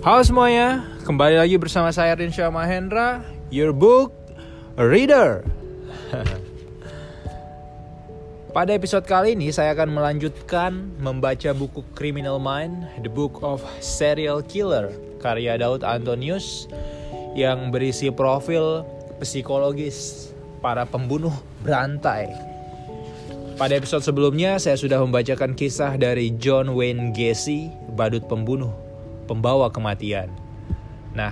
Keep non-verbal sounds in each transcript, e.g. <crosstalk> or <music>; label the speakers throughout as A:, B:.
A: Halo semuanya, kembali lagi bersama saya Rinsya Mahendra, your book reader. <laughs> Pada episode kali ini saya akan melanjutkan membaca buku Criminal Mind, The Book of Serial Killer, karya Daud Antonius yang berisi profil psikologis para pembunuh berantai. Pada episode sebelumnya saya sudah membacakan kisah dari John Wayne Gacy, badut pembunuh, pembawa kematian. Nah,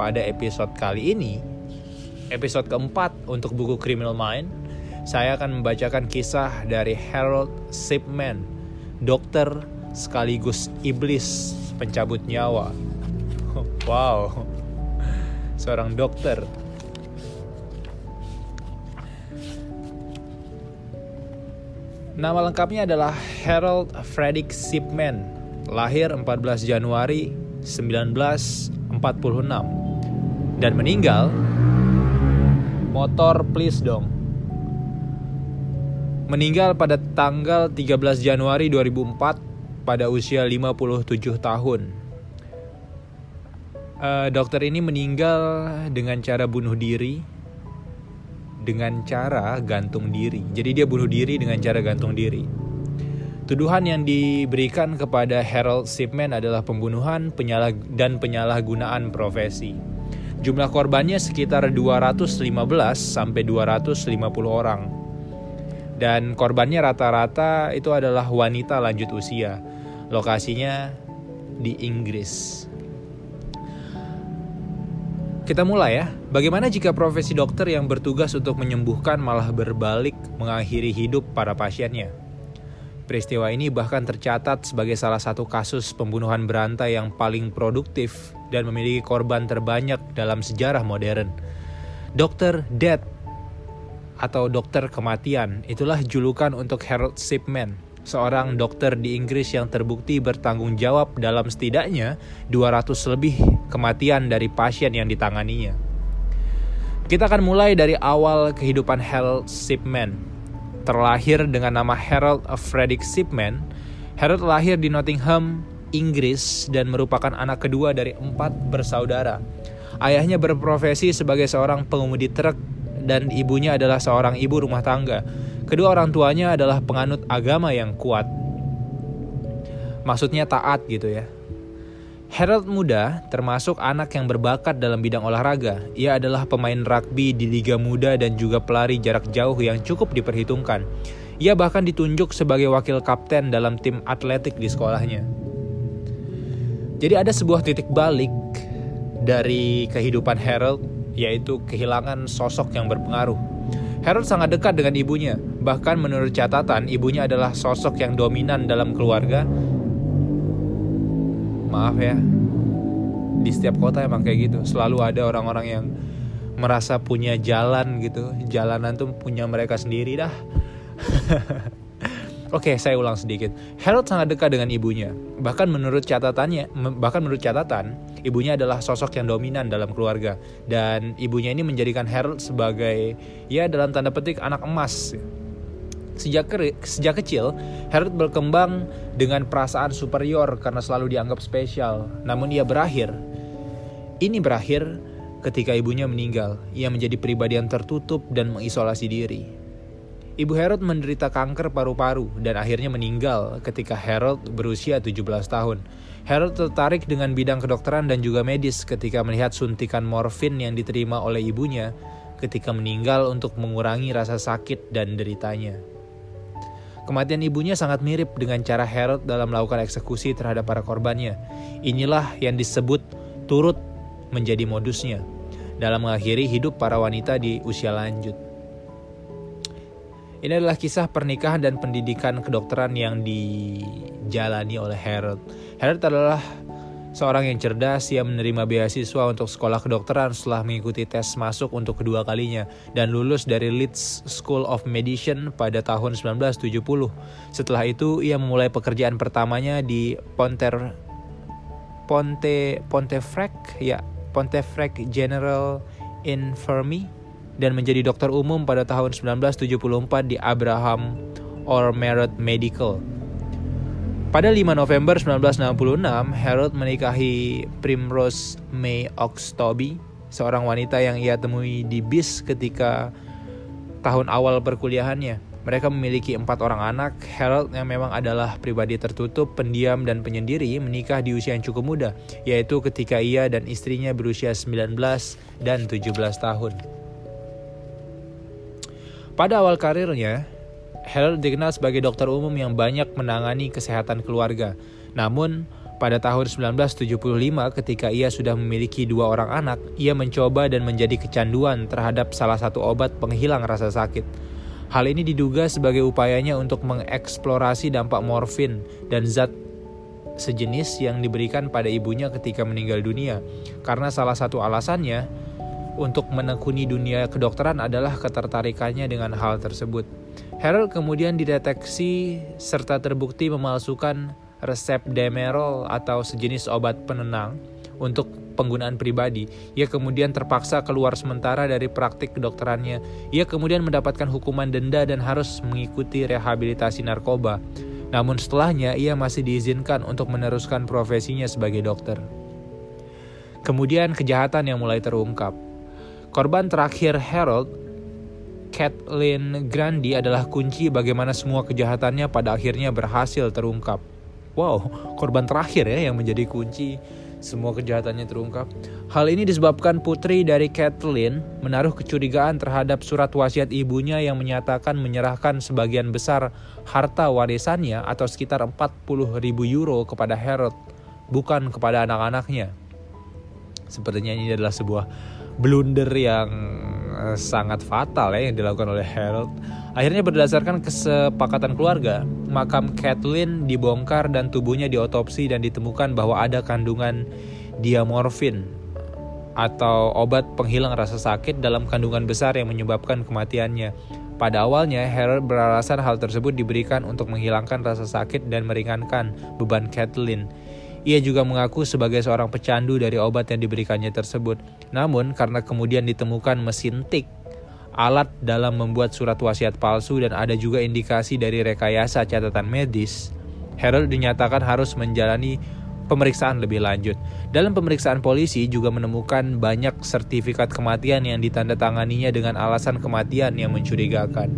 A: pada episode kali ini, episode keempat untuk buku Criminal Mind, saya akan membacakan kisah dari Harold Shipman, dokter sekaligus iblis pencabut nyawa. <laughs> Wow, seorang dokter Nama lengkapnya adalah Harold Frederick Shipman, lahir 14 Januari 1946 dan meninggal motor please dong. Meninggal pada tanggal 13 Januari 2004 pada usia 57 tahun. Uh, dokter ini meninggal dengan cara bunuh diri dengan cara gantung diri. Jadi dia bunuh diri dengan cara gantung diri. Tuduhan yang diberikan kepada Harold Shipman adalah pembunuhan penyalah dan penyalahgunaan profesi. Jumlah korbannya sekitar 215 sampai 250 orang. Dan korbannya rata-rata itu adalah wanita lanjut usia. Lokasinya di Inggris. Kita mulai ya. Bagaimana jika profesi dokter yang bertugas untuk menyembuhkan malah berbalik mengakhiri hidup para pasiennya? Peristiwa ini bahkan tercatat sebagai salah satu kasus pembunuhan berantai yang paling produktif dan memiliki korban terbanyak dalam sejarah modern. Dokter Death atau dokter kematian itulah julukan untuk Harold Shipman, seorang dokter di Inggris yang terbukti bertanggung jawab dalam setidaknya 200 lebih kematian dari pasien yang ditanganinya. Kita akan mulai dari awal kehidupan Harold Shipman. Terlahir dengan nama Harold Frederick Shipman, Harold lahir di Nottingham, Inggris dan merupakan anak kedua dari empat bersaudara. Ayahnya berprofesi sebagai seorang pengemudi truk dan ibunya adalah seorang ibu rumah tangga Kedua orang tuanya adalah penganut agama yang kuat. Maksudnya taat gitu ya. Harold muda termasuk anak yang berbakat dalam bidang olahraga. Ia adalah pemain rugby di liga muda dan juga pelari jarak jauh yang cukup diperhitungkan. Ia bahkan ditunjuk sebagai wakil kapten dalam tim atletik di sekolahnya. Jadi ada sebuah titik balik dari kehidupan Harold yaitu kehilangan sosok yang berpengaruh. Harold sangat dekat dengan ibunya. Bahkan menurut catatan, ibunya adalah sosok yang dominan dalam keluarga. Maaf ya, di setiap kota emang kayak gitu. Selalu ada orang-orang yang merasa punya jalan gitu. Jalanan tuh punya mereka sendiri dah. <laughs> Oke, saya ulang sedikit. Harold sangat dekat dengan ibunya. Bahkan menurut catatannya, bahkan menurut catatan, ibunya adalah sosok yang dominan dalam keluarga dan ibunya ini menjadikan Harold sebagai ya dalam tanda petik anak emas. Sejak sejak kecil, Harold berkembang dengan perasaan superior karena selalu dianggap spesial. Namun ia berakhir. Ini berakhir ketika ibunya meninggal. Ia menjadi pribadi yang tertutup dan mengisolasi diri. Ibu Harold menderita kanker paru-paru dan akhirnya meninggal ketika Harold berusia 17 tahun. Harold tertarik dengan bidang kedokteran dan juga medis ketika melihat suntikan morfin yang diterima oleh ibunya ketika meninggal untuk mengurangi rasa sakit dan deritanya. Kematian ibunya sangat mirip dengan cara Harold dalam melakukan eksekusi terhadap para korbannya. Inilah yang disebut turut menjadi modusnya dalam mengakhiri hidup para wanita di usia lanjut. Ini adalah kisah pernikahan dan pendidikan kedokteran yang dijalani oleh Harold. Harold adalah seorang yang cerdas yang menerima beasiswa untuk sekolah kedokteran setelah mengikuti tes masuk untuk kedua kalinya dan lulus dari Leeds School of Medicine pada tahun 1970. Setelah itu ia memulai pekerjaan pertamanya di Ponter Ponte Pontefract ya Pontefract General Infirmary dan menjadi dokter umum pada tahun 1974 di Abraham or Merit Medical. Pada 5 November 1966, Harold menikahi Primrose May Oxtoby, seorang wanita yang ia temui di bis ketika tahun awal perkuliahannya. Mereka memiliki empat orang anak. Harold yang memang adalah pribadi tertutup, pendiam, dan penyendiri menikah di usia yang cukup muda, yaitu ketika ia dan istrinya berusia 19 dan 17 tahun. Pada awal karirnya, Harold dikenal sebagai dokter umum yang banyak menangani kesehatan keluarga. Namun, pada tahun 1975 ketika ia sudah memiliki dua orang anak, ia mencoba dan menjadi kecanduan terhadap salah satu obat penghilang rasa sakit. Hal ini diduga sebagai upayanya untuk mengeksplorasi dampak morfin dan zat sejenis yang diberikan pada ibunya ketika meninggal dunia. Karena salah satu alasannya untuk menekuni dunia kedokteran adalah ketertarikannya dengan hal tersebut. Harold kemudian dideteksi serta terbukti memalsukan resep Demerol atau sejenis obat penenang untuk penggunaan pribadi. Ia kemudian terpaksa keluar sementara dari praktik kedokterannya. Ia kemudian mendapatkan hukuman denda dan harus mengikuti rehabilitasi narkoba. Namun setelahnya ia masih diizinkan untuk meneruskan profesinya sebagai dokter. Kemudian kejahatan yang mulai terungkap. Korban terakhir Harold, Kathleen Grandi adalah kunci bagaimana semua kejahatannya pada akhirnya berhasil terungkap. Wow, korban terakhir ya yang menjadi kunci semua kejahatannya terungkap. Hal ini disebabkan putri dari Kathleen menaruh kecurigaan terhadap surat wasiat ibunya yang menyatakan menyerahkan sebagian besar harta warisannya atau sekitar 40 ribu euro kepada Harold, bukan kepada anak-anaknya. Sepertinya ini adalah sebuah blunder yang eh, sangat fatal ya yang dilakukan oleh Harold. Akhirnya berdasarkan kesepakatan keluarga, makam Kathleen dibongkar dan tubuhnya diotopsi dan ditemukan bahwa ada kandungan diamorfin atau obat penghilang rasa sakit dalam kandungan besar yang menyebabkan kematiannya. Pada awalnya, Harold beralasan hal tersebut diberikan untuk menghilangkan rasa sakit dan meringankan beban Kathleen. Ia juga mengaku sebagai seorang pecandu dari obat yang diberikannya tersebut. Namun, karena kemudian ditemukan mesin tik alat dalam membuat surat wasiat palsu dan ada juga indikasi dari rekayasa catatan medis, Harold dinyatakan harus menjalani pemeriksaan lebih lanjut. Dalam pemeriksaan polisi juga menemukan banyak sertifikat kematian yang ditandatanganinya dengan alasan kematian yang mencurigakan.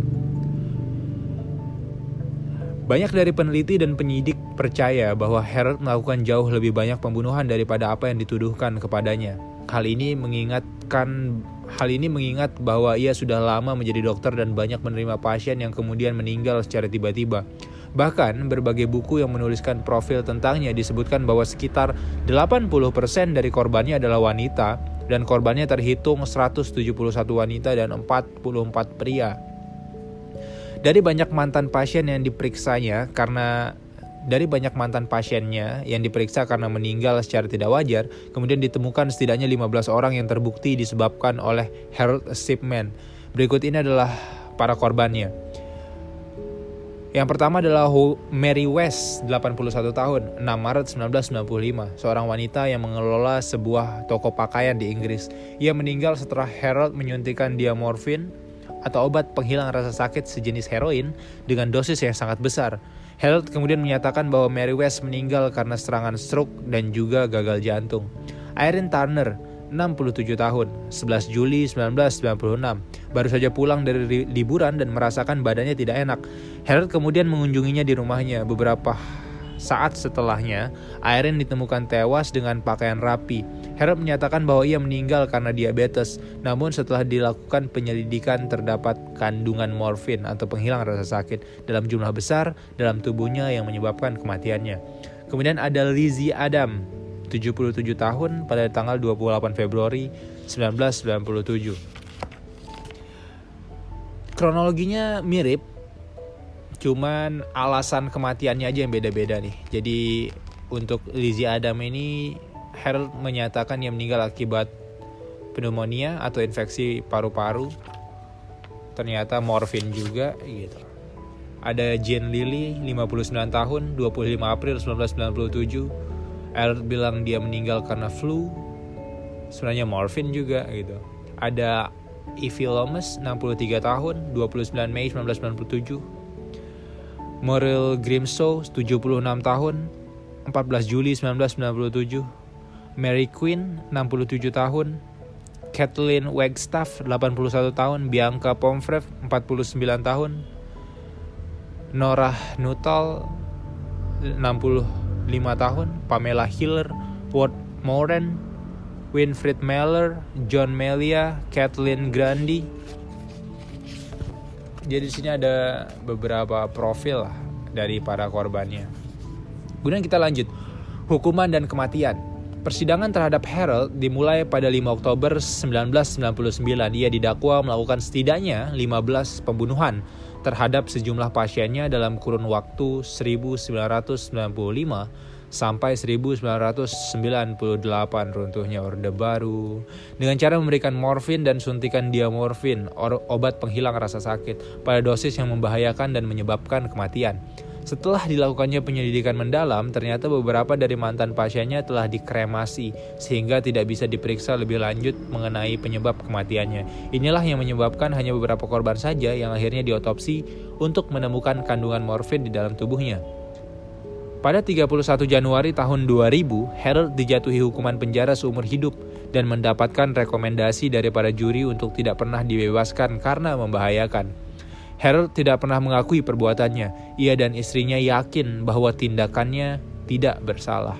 A: Banyak dari peneliti dan penyidik percaya bahwa Harold melakukan jauh lebih banyak pembunuhan daripada apa yang dituduhkan kepadanya. Hal ini mengingatkan hal ini mengingat bahwa ia sudah lama menjadi dokter dan banyak menerima pasien yang kemudian meninggal secara tiba-tiba. Bahkan berbagai buku yang menuliskan profil tentangnya disebutkan bahwa sekitar 80% dari korbannya adalah wanita dan korbannya terhitung 171 wanita dan 44 pria. Dari banyak mantan pasien yang diperiksanya karena dari banyak mantan pasiennya yang diperiksa karena meninggal secara tidak wajar, kemudian ditemukan setidaknya 15 orang yang terbukti disebabkan oleh Harold Shipman. Berikut ini adalah para korbannya. Yang pertama adalah Mary West, 81 tahun, 6 Maret 1995, seorang wanita yang mengelola sebuah toko pakaian di Inggris. Ia meninggal setelah Harold menyuntikkan dia morfin atau obat penghilang rasa sakit sejenis heroin dengan dosis yang sangat besar. Harold kemudian menyatakan bahwa Mary West meninggal karena serangan stroke dan juga gagal jantung. Irene Turner, 67 tahun, 11 Juli 1996, baru saja pulang dari liburan dan merasakan badannya tidak enak. Harold kemudian mengunjunginya di rumahnya beberapa saat setelahnya, Irene ditemukan tewas dengan pakaian rapi. Harold menyatakan bahwa ia meninggal karena diabetes, namun setelah dilakukan penyelidikan terdapat kandungan morfin atau penghilang rasa sakit dalam jumlah besar dalam tubuhnya yang menyebabkan kematiannya. Kemudian ada Lizzie Adam, 77 tahun pada tanggal 28 Februari 1997. Kronologinya mirip Cuman alasan kematiannya aja yang beda-beda nih. Jadi untuk Lizzie Adam ini Harold menyatakan ia meninggal akibat pneumonia atau infeksi paru-paru. Ternyata morfin juga gitu. Ada Jane Lily, 59 tahun, 25 April 1997. Harold bilang dia meninggal karena flu. Sebenarnya morfin juga gitu. Ada Ivy Lomas, 63 tahun, 29 Mei 1997 Morrill Grimshaw 76 tahun 14 Juli 1997 Mary Quinn 67 tahun Kathleen Wagstaff 81 tahun Bianca Pomfrev 49 tahun Norah Nuttall 65 tahun Pamela Hiller Ward Moran Winfried Meller John Melia Kathleen Grandi jadi di sini ada beberapa profil dari para korbannya. Kemudian kita lanjut. Hukuman dan kematian. Persidangan terhadap Harold dimulai pada 5 Oktober 1999. Ia didakwa melakukan setidaknya 15 pembunuhan terhadap sejumlah pasiennya dalam kurun waktu 1995 sampai 1998 runtuhnya Orde Baru dengan cara memberikan morfin dan suntikan diamorfin, obat penghilang rasa sakit, pada dosis yang membahayakan dan menyebabkan kematian. Setelah dilakukannya penyelidikan mendalam, ternyata beberapa dari mantan pasiennya telah dikremasi sehingga tidak bisa diperiksa lebih lanjut mengenai penyebab kematiannya. Inilah yang menyebabkan hanya beberapa korban saja yang akhirnya diotopsi untuk menemukan kandungan morfin di dalam tubuhnya. Pada 31 Januari tahun 2000, Harold dijatuhi hukuman penjara seumur hidup dan mendapatkan rekomendasi dari para juri untuk tidak pernah dibebaskan karena membahayakan. Harold tidak pernah mengakui perbuatannya. Ia dan istrinya yakin bahwa tindakannya tidak bersalah.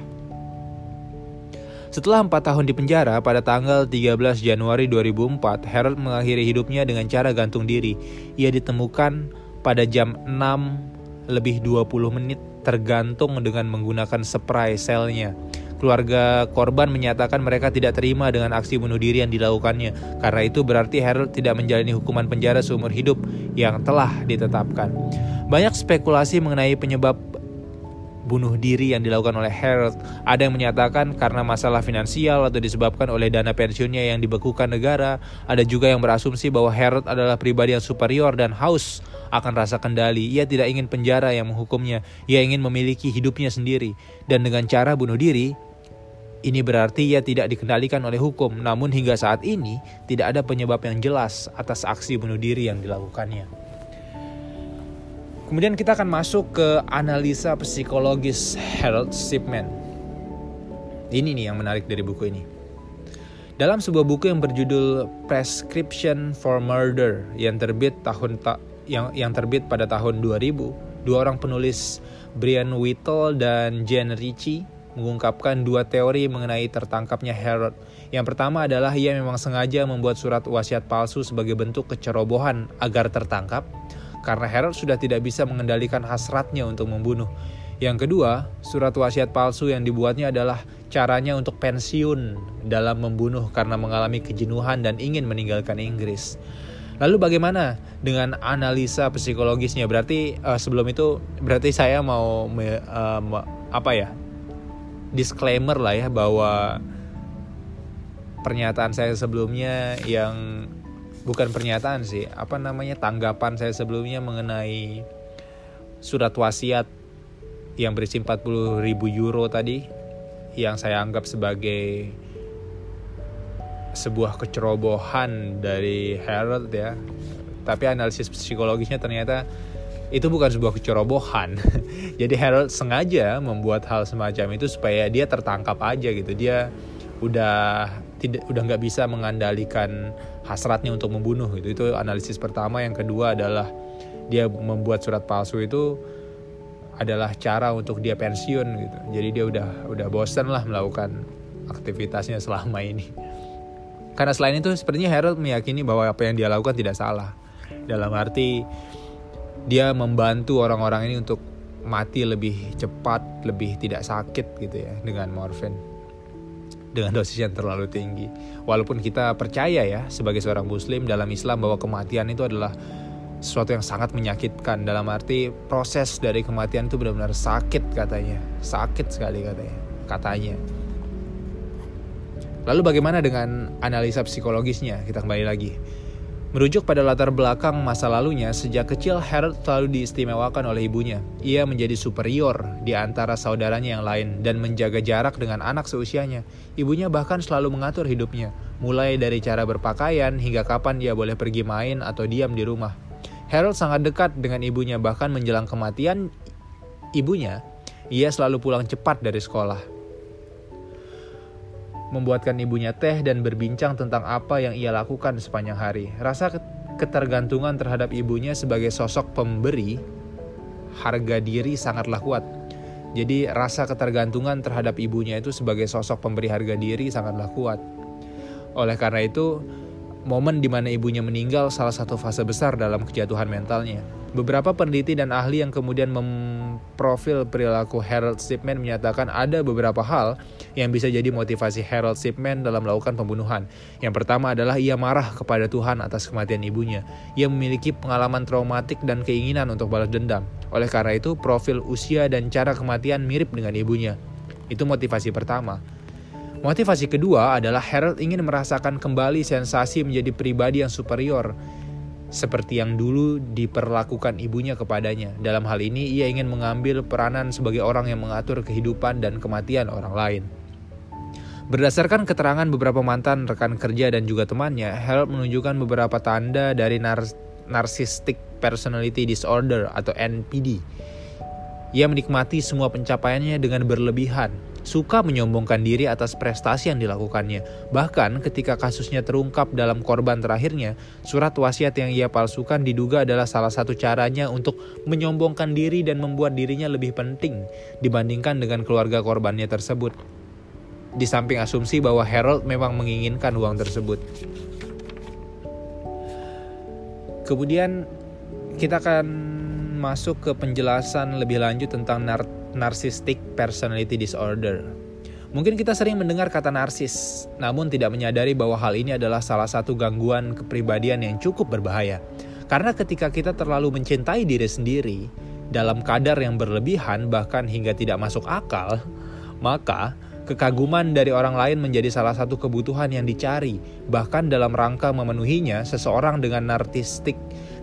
A: Setelah empat tahun di penjara, pada tanggal 13 Januari 2004, Harold mengakhiri hidupnya dengan cara gantung diri. Ia ditemukan pada jam 6 lebih 20 menit tergantung dengan menggunakan spray selnya. Keluarga korban menyatakan mereka tidak terima dengan aksi bunuh diri yang dilakukannya. Karena itu berarti Harold tidak menjalani hukuman penjara seumur hidup yang telah ditetapkan. Banyak spekulasi mengenai penyebab bunuh diri yang dilakukan oleh Harold. Ada yang menyatakan karena masalah finansial atau disebabkan oleh dana pensiunnya yang dibekukan negara. Ada juga yang berasumsi bahwa Harold adalah pribadi yang superior dan haus akan rasa kendali. Ia tidak ingin penjara yang menghukumnya. Ia ingin memiliki hidupnya sendiri. Dan dengan cara bunuh diri, ini berarti ia tidak dikendalikan oleh hukum. Namun hingga saat ini tidak ada penyebab yang jelas atas aksi bunuh diri yang dilakukannya. Kemudian kita akan masuk ke analisa psikologis Harold Shipman. Ini nih yang menarik dari buku ini. Dalam sebuah buku yang berjudul Prescription for Murder yang terbit tahun ta yang yang terbit pada tahun 2000, dua orang penulis Brian Whittle dan Jen Ritchie mengungkapkan dua teori mengenai tertangkapnya Harold. Yang pertama adalah ia memang sengaja membuat surat wasiat palsu sebagai bentuk kecerobohan agar tertangkap karena Harold sudah tidak bisa mengendalikan hasratnya untuk membunuh. Yang kedua, surat wasiat palsu yang dibuatnya adalah caranya untuk pensiun dalam membunuh karena mengalami kejenuhan dan ingin meninggalkan Inggris. Lalu bagaimana dengan analisa psikologisnya? Berarti uh, sebelum itu berarti saya mau me, uh, apa ya? Disclaimer lah ya bahwa pernyataan saya sebelumnya yang bukan pernyataan sih apa namanya tanggapan saya sebelumnya mengenai surat wasiat yang berisi 40 ribu euro tadi yang saya anggap sebagai sebuah kecerobohan dari Harold ya. Tapi analisis psikologisnya ternyata itu bukan sebuah kecerobohan. <laughs> Jadi Harold sengaja membuat hal semacam itu supaya dia tertangkap aja gitu. Dia udah tidak udah nggak bisa mengandalikan hasratnya untuk membunuh gitu. Itu analisis pertama. Yang kedua adalah dia membuat surat palsu itu adalah cara untuk dia pensiun gitu. Jadi dia udah udah bosan lah melakukan aktivitasnya selama ini. Karena selain itu sepertinya Harold meyakini bahwa apa yang dia lakukan tidak salah. Dalam arti dia membantu orang-orang ini untuk mati lebih cepat lebih tidak sakit gitu ya dengan morfin dengan dosis yang terlalu tinggi. Walaupun kita percaya ya sebagai seorang muslim dalam Islam bahwa kematian itu adalah sesuatu yang sangat menyakitkan dalam arti proses dari kematian itu benar-benar sakit katanya. Sakit sekali katanya. Katanya. Lalu bagaimana dengan analisa psikologisnya? Kita kembali lagi. Merujuk pada latar belakang masa lalunya, sejak kecil Harold selalu diistimewakan oleh ibunya. Ia menjadi superior di antara saudaranya yang lain dan menjaga jarak dengan anak seusianya. Ibunya bahkan selalu mengatur hidupnya, mulai dari cara berpakaian hingga kapan ia boleh pergi main atau diam di rumah. Harold sangat dekat dengan ibunya bahkan menjelang kematian ibunya, ia selalu pulang cepat dari sekolah. Membuatkan ibunya teh dan berbincang tentang apa yang ia lakukan sepanjang hari. Rasa ketergantungan terhadap ibunya sebagai sosok pemberi harga diri sangatlah kuat. Jadi rasa ketergantungan terhadap ibunya itu sebagai sosok pemberi harga diri sangatlah kuat. Oleh karena itu, momen di mana ibunya meninggal salah satu fase besar dalam kejatuhan mentalnya. Beberapa peneliti dan ahli yang kemudian memprofil perilaku Harold Shipman menyatakan ada beberapa hal yang bisa jadi motivasi Harold Shipman dalam melakukan pembunuhan. Yang pertama adalah ia marah kepada Tuhan atas kematian ibunya. Ia memiliki pengalaman traumatik dan keinginan untuk balas dendam. Oleh karena itu, profil usia dan cara kematian mirip dengan ibunya. Itu motivasi pertama. Motivasi kedua adalah Harold ingin merasakan kembali sensasi menjadi pribadi yang superior seperti yang dulu diperlakukan ibunya kepadanya. Dalam hal ini, ia ingin mengambil peranan sebagai orang yang mengatur kehidupan dan kematian orang lain. Berdasarkan keterangan beberapa mantan rekan kerja dan juga temannya, Harold menunjukkan beberapa tanda dari nar Narcissistic Personality Disorder atau NPD. Ia menikmati semua pencapaiannya dengan berlebihan, suka menyombongkan diri atas prestasi yang dilakukannya. Bahkan ketika kasusnya terungkap dalam korban terakhirnya, surat wasiat yang ia palsukan diduga adalah salah satu caranya untuk menyombongkan diri dan membuat dirinya lebih penting dibandingkan dengan keluarga korbannya tersebut. Di samping asumsi bahwa Harold memang menginginkan uang tersebut. Kemudian kita akan masuk ke penjelasan lebih lanjut tentang nar narcissistic personality disorder. Mungkin kita sering mendengar kata narsis, namun tidak menyadari bahwa hal ini adalah salah satu gangguan kepribadian yang cukup berbahaya. Karena ketika kita terlalu mencintai diri sendiri dalam kadar yang berlebihan bahkan hingga tidak masuk akal, maka kekaguman dari orang lain menjadi salah satu kebutuhan yang dicari. Bahkan dalam rangka memenuhinya, seseorang dengan narcissistic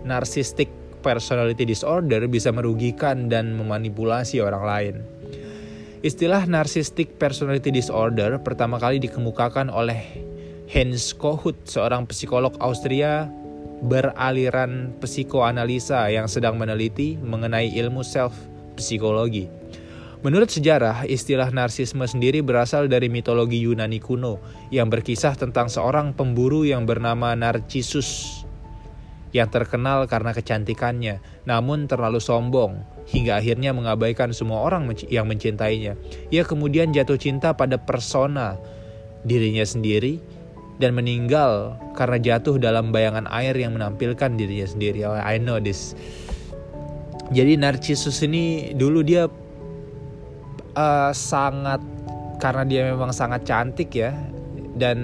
A: narcissistic personality disorder bisa merugikan dan memanipulasi orang lain. Istilah narcissistic personality disorder pertama kali dikemukakan oleh Hans Kohut, seorang psikolog Austria beraliran psikoanalisa yang sedang meneliti mengenai ilmu self psikologi. Menurut sejarah, istilah narsisme sendiri berasal dari mitologi Yunani kuno yang berkisah tentang seorang pemburu yang bernama Narcissus yang terkenal karena kecantikannya, namun terlalu sombong hingga akhirnya mengabaikan semua orang yang mencintainya. Ia kemudian jatuh cinta pada persona dirinya sendiri dan meninggal karena jatuh dalam bayangan air yang menampilkan dirinya sendiri. Oh, I know this. Jadi Narcissus ini dulu dia uh, sangat karena dia memang sangat cantik ya dan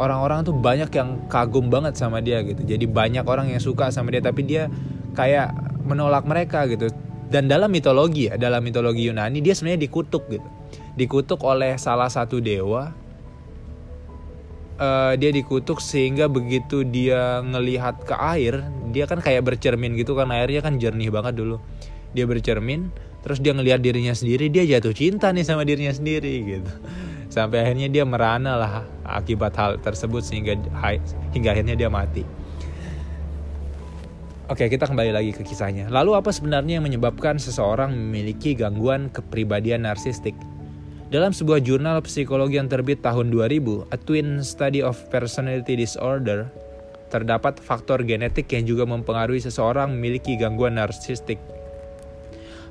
A: orang-orang tuh banyak yang kagum banget sama dia gitu. Jadi banyak orang yang suka sama dia tapi dia kayak menolak mereka gitu. Dan dalam mitologi ya dalam mitologi Yunani dia sebenarnya dikutuk gitu. Dikutuk oleh salah satu dewa. Uh, dia dikutuk sehingga begitu dia ngelihat ke air dia kan kayak bercermin gitu kan airnya kan jernih banget dulu. Dia bercermin terus dia ngelihat dirinya sendiri dia jatuh cinta nih sama dirinya sendiri gitu sampai akhirnya dia merana lah akibat hal tersebut sehingga hingga akhirnya dia mati. Oke, kita kembali lagi ke kisahnya. Lalu apa sebenarnya yang menyebabkan seseorang memiliki gangguan kepribadian narsistik? Dalam sebuah jurnal psikologi yang terbit tahun 2000, A Twin Study of Personality Disorder, terdapat faktor genetik yang juga mempengaruhi seseorang memiliki gangguan narsistik.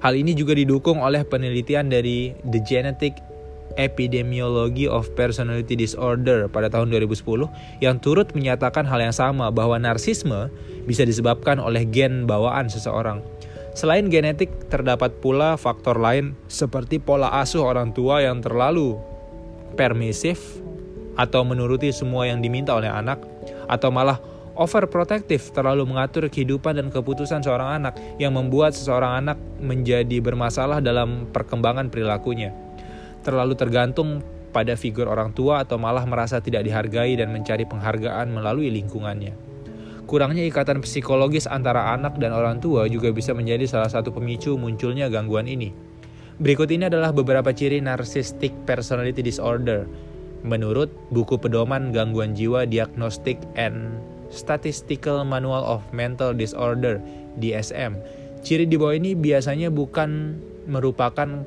A: Hal ini juga didukung oleh penelitian dari The Genetic Epidemiology of Personality Disorder pada tahun 2010 yang turut menyatakan hal yang sama bahwa narsisme bisa disebabkan oleh gen bawaan seseorang. Selain genetik, terdapat pula faktor lain seperti pola asuh orang tua yang terlalu permisif atau menuruti semua yang diminta oleh anak atau malah overprotective terlalu mengatur kehidupan dan keputusan seorang anak yang membuat seseorang anak menjadi bermasalah dalam perkembangan perilakunya terlalu tergantung pada figur orang tua atau malah merasa tidak dihargai dan mencari penghargaan melalui lingkungannya. Kurangnya ikatan psikologis antara anak dan orang tua juga bisa menjadi salah satu pemicu munculnya gangguan ini. Berikut ini adalah beberapa ciri narcissistic personality disorder menurut buku pedoman gangguan jiwa diagnostik and Statistical Manual of Mental Disorder DSM. Ciri di bawah ini biasanya bukan merupakan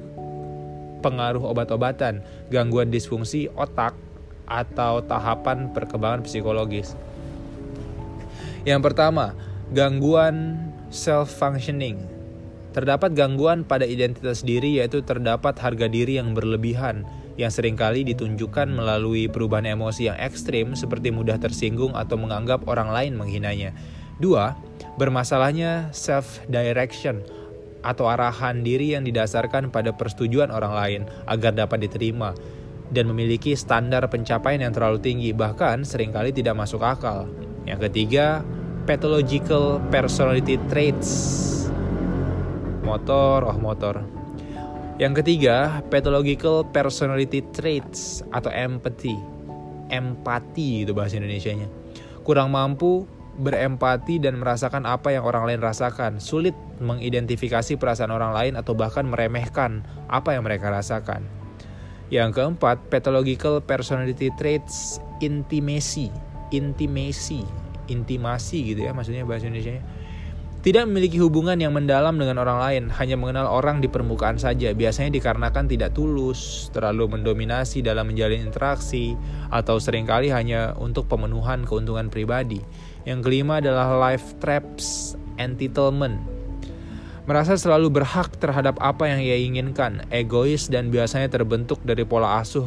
A: pengaruh obat-obatan, gangguan disfungsi otak, atau tahapan perkembangan psikologis. Yang pertama, gangguan self-functioning. Terdapat gangguan pada identitas diri yaitu terdapat harga diri yang berlebihan yang sering kali ditunjukkan melalui perubahan emosi yang ekstrim seperti mudah tersinggung atau menganggap orang lain menghinanya. Dua, bermasalahnya self-direction atau arahan diri yang didasarkan pada persetujuan orang lain agar dapat diterima dan memiliki standar pencapaian yang terlalu tinggi bahkan sering kali tidak masuk akal. Yang ketiga, pathological personality traits. Motor, oh motor. Yang ketiga, pathological personality traits atau empathy. Empati itu bahasa Indonesianya. Kurang mampu berempati dan merasakan apa yang orang lain rasakan, sulit mengidentifikasi perasaan orang lain atau bahkan meremehkan apa yang mereka rasakan. Yang keempat, pathological personality traits intimacy, intimacy, intimasi gitu ya maksudnya bahasa Indonesia. Tidak memiliki hubungan yang mendalam dengan orang lain, hanya mengenal orang di permukaan saja. Biasanya dikarenakan tidak tulus, terlalu mendominasi dalam menjalin interaksi, atau sering kali hanya untuk pemenuhan keuntungan pribadi. Yang kelima adalah life traps entitlement. Merasa selalu berhak terhadap apa yang ia inginkan, egois dan biasanya terbentuk dari pola asuh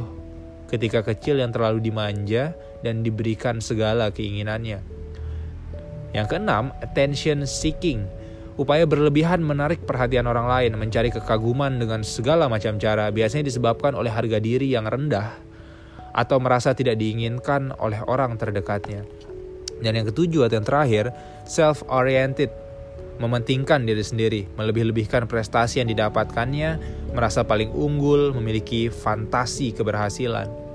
A: ketika kecil yang terlalu dimanja dan diberikan segala keinginannya. Yang keenam, attention seeking. Upaya berlebihan menarik perhatian orang lain, mencari kekaguman dengan segala macam cara, biasanya disebabkan oleh harga diri yang rendah atau merasa tidak diinginkan oleh orang terdekatnya. Dan yang ketujuh atau yang terakhir, self-oriented, mementingkan diri sendiri, melebih-lebihkan prestasi yang didapatkannya, merasa paling unggul, memiliki fantasi keberhasilan.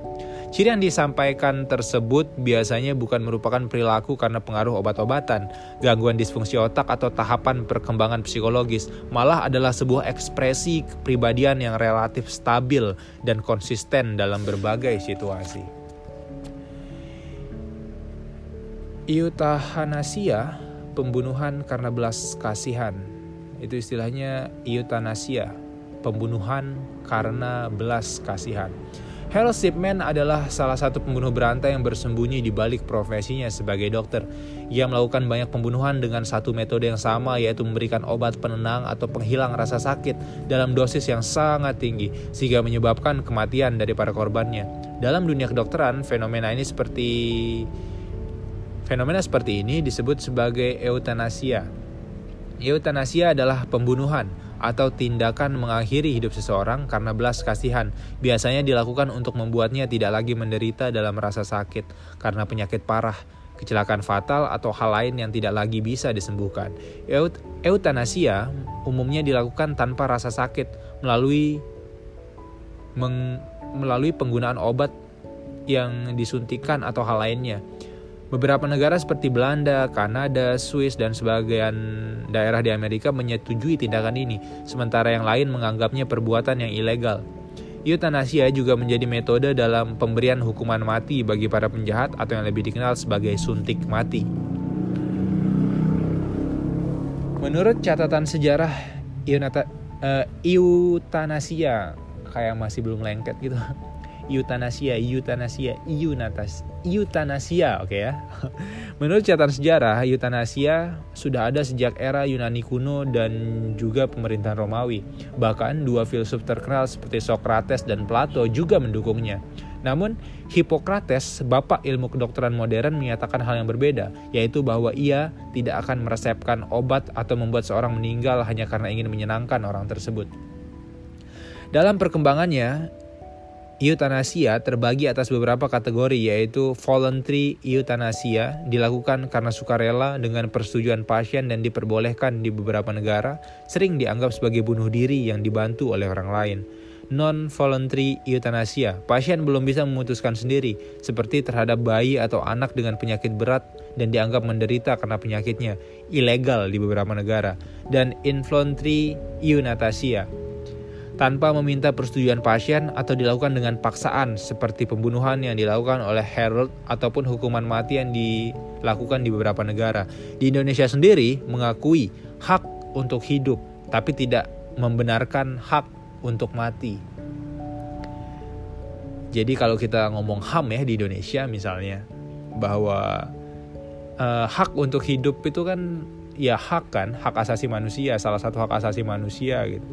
A: Ciri yang disampaikan tersebut biasanya bukan merupakan perilaku karena pengaruh obat-obatan, gangguan disfungsi otak atau tahapan perkembangan psikologis, malah adalah sebuah ekspresi kepribadian yang relatif stabil dan konsisten dalam berbagai situasi. Eutanasia, pembunuhan karena belas kasihan. Itu istilahnya eutanasia, pembunuhan karena belas kasihan. Harold Shipman adalah salah satu pembunuh berantai yang bersembunyi di balik profesinya sebagai dokter. Ia melakukan banyak pembunuhan dengan satu metode yang sama yaitu memberikan obat penenang atau penghilang rasa sakit dalam dosis yang sangat tinggi sehingga menyebabkan kematian dari para korbannya. Dalam dunia kedokteran, fenomena ini seperti fenomena seperti ini disebut sebagai eutanasia. Eutanasia adalah pembunuhan atau tindakan mengakhiri hidup seseorang karena belas kasihan biasanya dilakukan untuk membuatnya tidak lagi menderita dalam rasa sakit karena penyakit parah, kecelakaan fatal atau hal lain yang tidak lagi bisa disembuhkan. Eut eutanasia umumnya dilakukan tanpa rasa sakit melalui melalui penggunaan obat yang disuntikan atau hal lainnya. Beberapa negara seperti Belanda, Kanada, Swiss, dan sebagian daerah di Amerika menyetujui tindakan ini, sementara yang lain menganggapnya perbuatan yang ilegal. Eutanasia juga menjadi metode dalam pemberian hukuman mati bagi para penjahat atau yang lebih dikenal sebagai suntik mati. Menurut catatan sejarah, eh, eutanasia kayak masih belum lengket gitu eutanasia, eutanasia, eunatas, eutanasia, oke okay ya. <laughs> Menurut catatan sejarah, eutanasia sudah ada sejak era Yunani kuno dan juga pemerintahan Romawi. Bahkan dua filsuf terkenal seperti Socrates dan Plato juga mendukungnya. Namun, Hippocrates, bapak ilmu kedokteran modern menyatakan hal yang berbeda, yaitu bahwa ia tidak akan meresepkan obat atau membuat seorang meninggal hanya karena ingin menyenangkan orang tersebut. Dalam perkembangannya, Eutanasia terbagi atas beberapa kategori yaitu voluntary euthanasia dilakukan karena sukarela dengan persetujuan pasien dan diperbolehkan di beberapa negara, sering dianggap sebagai bunuh diri yang dibantu oleh orang lain. Non-voluntary euthanasia, pasien belum bisa memutuskan sendiri, seperti terhadap bayi atau anak dengan penyakit berat dan dianggap menderita karena penyakitnya, ilegal di beberapa negara. Dan involuntary euthanasia, tanpa meminta persetujuan pasien atau dilakukan dengan paksaan seperti pembunuhan yang dilakukan oleh Harold ataupun hukuman mati yang dilakukan di beberapa negara. Di Indonesia sendiri mengakui hak untuk hidup tapi tidak membenarkan hak untuk mati. Jadi kalau kita ngomong HAM ya di Indonesia misalnya bahwa uh, hak untuk hidup itu kan ya hak kan, hak asasi manusia, salah satu hak asasi manusia gitu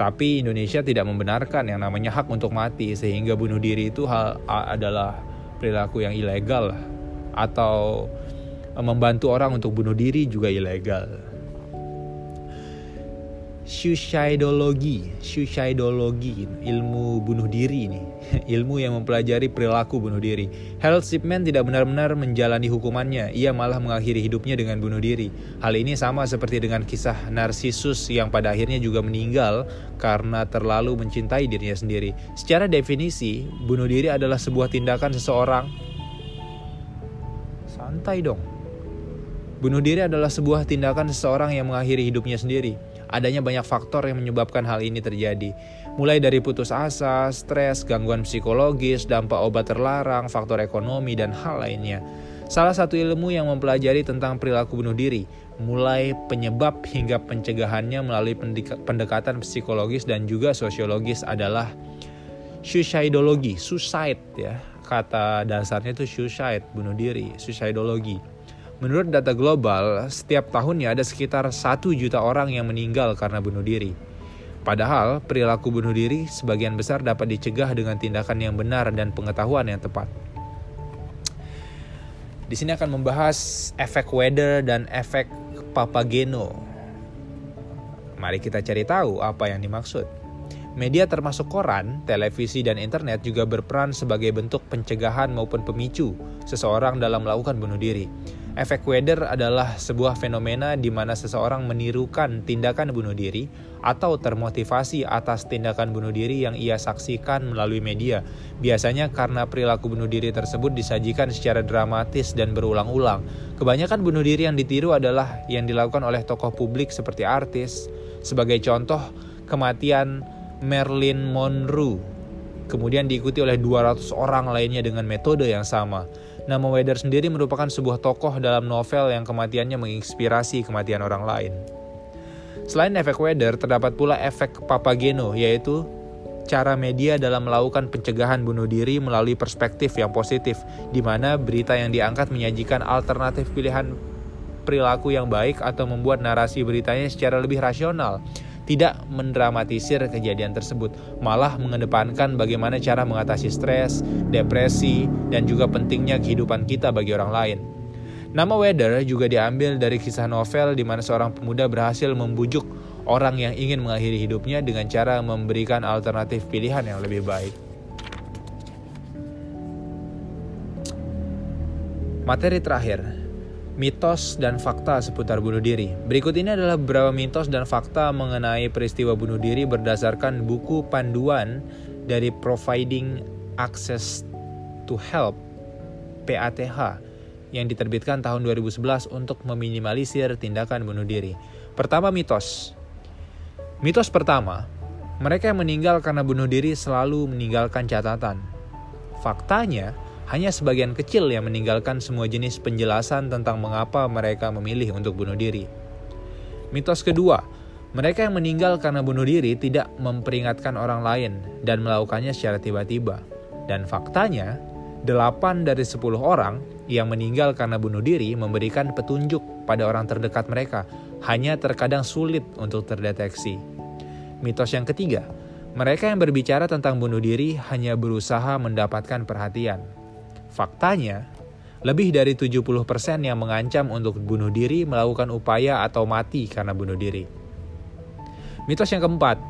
A: tapi Indonesia tidak membenarkan yang namanya hak untuk mati sehingga bunuh diri itu hal adalah perilaku yang ilegal atau membantu orang untuk bunuh diri juga ilegal suicidologi, suicidologi, ilmu bunuh diri ini, <laughs> ilmu yang mempelajari perilaku bunuh diri. Harold Shipman tidak benar-benar menjalani hukumannya, ia malah mengakhiri hidupnya dengan bunuh diri. Hal ini sama seperti dengan kisah Narsisus yang pada akhirnya juga meninggal karena terlalu mencintai dirinya sendiri. Secara definisi, bunuh diri adalah sebuah tindakan seseorang. Santai dong. Bunuh diri adalah sebuah tindakan seseorang yang mengakhiri hidupnya sendiri adanya banyak faktor yang menyebabkan hal ini terjadi. Mulai dari putus asa, stres, gangguan psikologis, dampak obat terlarang, faktor ekonomi, dan hal lainnya. Salah satu ilmu yang mempelajari tentang perilaku bunuh diri, mulai penyebab hingga pencegahannya melalui pendekatan psikologis dan juga sosiologis adalah suicidologi, suicide ya. Kata dasarnya itu suicide, bunuh diri, suicidologi. Menurut data global, setiap tahunnya ada sekitar 1 juta orang yang meninggal karena bunuh diri. Padahal, perilaku bunuh diri sebagian besar dapat dicegah dengan tindakan yang benar dan pengetahuan yang tepat. Di sini akan membahas efek weather dan efek Papageno. Mari kita cari tahu apa yang dimaksud. Media termasuk koran, televisi, dan internet juga berperan sebagai bentuk pencegahan maupun pemicu seseorang dalam melakukan bunuh diri. Efek Weather adalah sebuah fenomena di mana seseorang menirukan tindakan bunuh diri atau termotivasi atas tindakan bunuh diri yang ia saksikan melalui media. Biasanya karena perilaku bunuh diri tersebut disajikan secara dramatis dan berulang-ulang. Kebanyakan bunuh diri yang ditiru adalah yang dilakukan oleh tokoh publik seperti artis. Sebagai contoh, kematian Marilyn Monroe kemudian diikuti oleh 200 orang lainnya dengan metode yang sama. Nama Weather sendiri merupakan sebuah tokoh dalam novel yang kematiannya menginspirasi kematian orang lain. Selain efek Weather, terdapat pula efek Papageno, yaitu cara media dalam melakukan pencegahan bunuh diri melalui perspektif yang positif, di mana berita yang diangkat menyajikan alternatif pilihan perilaku yang baik atau membuat narasi beritanya secara lebih rasional tidak mendramatisir kejadian tersebut, malah mengedepankan bagaimana cara mengatasi stres, depresi, dan juga pentingnya kehidupan kita bagi orang lain. Nama Weather juga diambil dari kisah novel di mana seorang pemuda berhasil membujuk orang yang ingin mengakhiri hidupnya dengan cara memberikan alternatif pilihan yang lebih baik. Materi terakhir, mitos dan fakta seputar bunuh diri. Berikut ini adalah beberapa mitos dan fakta mengenai peristiwa bunuh diri berdasarkan buku panduan dari Providing Access to Help PATH yang diterbitkan tahun 2011 untuk meminimalisir tindakan bunuh diri. Pertama mitos. Mitos pertama, mereka yang meninggal karena bunuh diri selalu meninggalkan catatan. Faktanya, hanya sebagian kecil yang meninggalkan semua jenis penjelasan tentang mengapa mereka memilih untuk bunuh diri. Mitos kedua, mereka yang meninggal karena bunuh diri tidak memperingatkan orang lain dan melakukannya secara tiba-tiba. Dan faktanya, 8 dari 10 orang yang meninggal karena bunuh diri memberikan petunjuk pada orang terdekat mereka, hanya terkadang sulit untuk terdeteksi. Mitos yang ketiga, mereka yang berbicara tentang bunuh diri hanya berusaha mendapatkan perhatian. Faktanya, lebih dari 70% yang mengancam untuk bunuh diri melakukan upaya atau mati karena bunuh diri. Mitos yang keempat,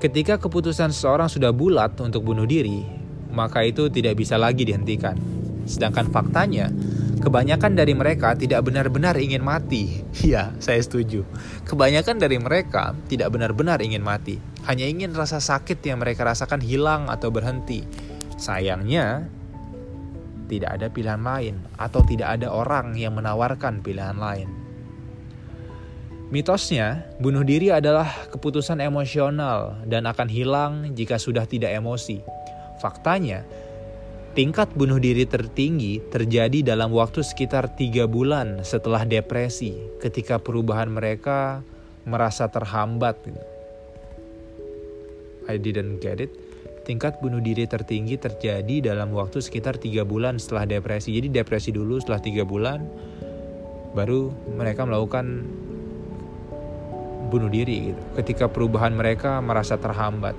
A: ketika keputusan seseorang sudah bulat untuk bunuh diri, maka itu tidak bisa lagi dihentikan. Sedangkan faktanya, kebanyakan dari mereka tidak benar-benar ingin mati. <laughs> Ya, saya setuju. Kebanyakan dari mereka tidak benar-benar ingin mati, hanya ingin rasa sakit yang mereka rasakan hilang atau berhenti. Sayangnya, tidak ada pilihan lain atau tidak ada orang yang menawarkan pilihan lain. Mitosnya, bunuh diri adalah keputusan emosional dan akan hilang jika sudah tidak emosi. Faktanya, tingkat bunuh diri tertinggi terjadi dalam waktu sekitar tiga bulan setelah depresi, ketika perubahan mereka merasa terhambat. I didn't get it. Tingkat bunuh diri tertinggi terjadi dalam waktu sekitar tiga bulan setelah depresi. Jadi depresi dulu setelah tiga bulan, baru mereka melakukan bunuh diri gitu. Ketika perubahan mereka merasa terhambat.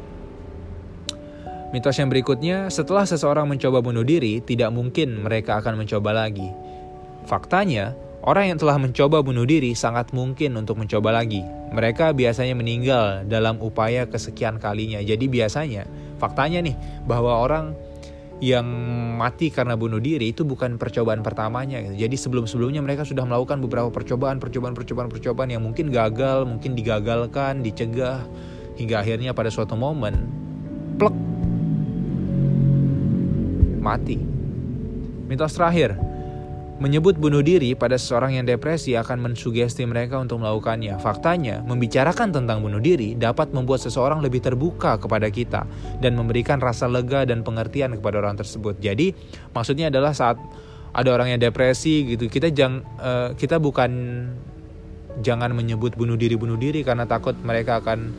A: Mitos yang berikutnya, setelah seseorang mencoba bunuh diri, tidak mungkin mereka akan mencoba lagi. Faktanya, orang yang telah mencoba bunuh diri sangat mungkin untuk mencoba lagi. Mereka biasanya meninggal dalam upaya kesekian kalinya. Jadi biasanya, faktanya nih, bahwa orang yang mati karena bunuh diri itu bukan percobaan pertamanya gitu. Jadi sebelum-sebelumnya mereka sudah melakukan beberapa percobaan, percobaan, percobaan, percobaan yang mungkin gagal, mungkin digagalkan, dicegah hingga akhirnya pada suatu momen plek mati. Mitos terakhir, Menyebut bunuh diri pada seseorang yang depresi akan mensugesti mereka untuk melakukannya. Faktanya, membicarakan tentang bunuh diri dapat membuat seseorang lebih terbuka kepada kita dan memberikan rasa lega dan pengertian kepada orang tersebut. Jadi, maksudnya adalah saat ada orang yang depresi gitu, kita jang uh, kita bukan jangan menyebut bunuh diri bunuh diri karena takut mereka akan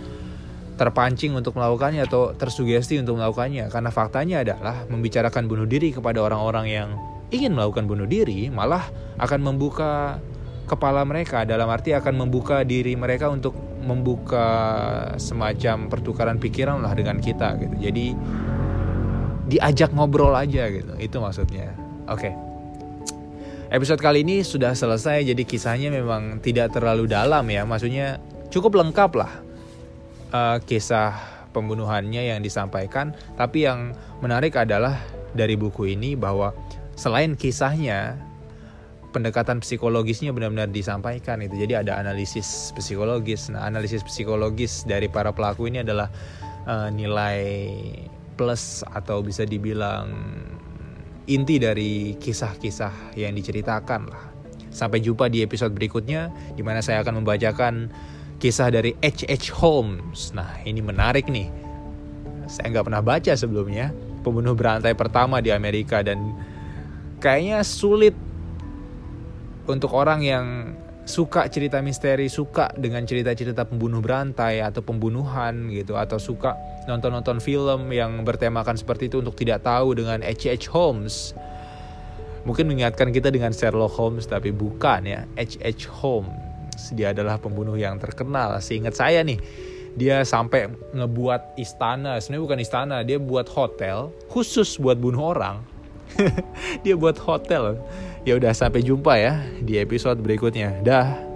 A: terpancing untuk melakukannya atau tersugesti untuk melakukannya karena faktanya adalah membicarakan bunuh diri kepada orang-orang yang ingin melakukan bunuh diri malah akan membuka kepala mereka. Dalam arti akan membuka diri mereka untuk membuka semacam pertukaran pikiran lah dengan kita gitu. Jadi diajak ngobrol aja gitu. Itu maksudnya. Oke. Okay. episode kali ini sudah selesai jadi kisahnya memang tidak terlalu dalam ya. Maksudnya cukup lengkap lah uh, kisah pembunuhannya yang disampaikan. Tapi yang menarik adalah dari buku ini bahwa selain kisahnya pendekatan psikologisnya benar-benar disampaikan itu. Jadi ada analisis psikologis. Nah analisis psikologis dari para pelaku ini adalah uh, nilai plus atau bisa dibilang inti dari kisah-kisah yang diceritakan lah. Sampai jumpa di episode berikutnya di mana saya akan membacakan kisah dari H.H. Holmes. Nah ini menarik nih. Saya nggak pernah baca sebelumnya. Pembunuh berantai pertama di Amerika dan kayaknya sulit untuk orang yang suka cerita misteri, suka dengan cerita-cerita pembunuh berantai atau pembunuhan gitu atau suka nonton-nonton film yang bertemakan seperti itu untuk tidak tahu dengan H.H. Holmes. Mungkin mengingatkan kita dengan Sherlock Holmes tapi bukan ya. H.H. Holmes dia adalah pembunuh yang terkenal. Seingat saya nih, dia sampai ngebuat istana. Sebenarnya bukan istana, dia buat hotel khusus buat bunuh orang <laughs> dia buat hotel. Ya udah sampai jumpa ya di episode berikutnya. Dah.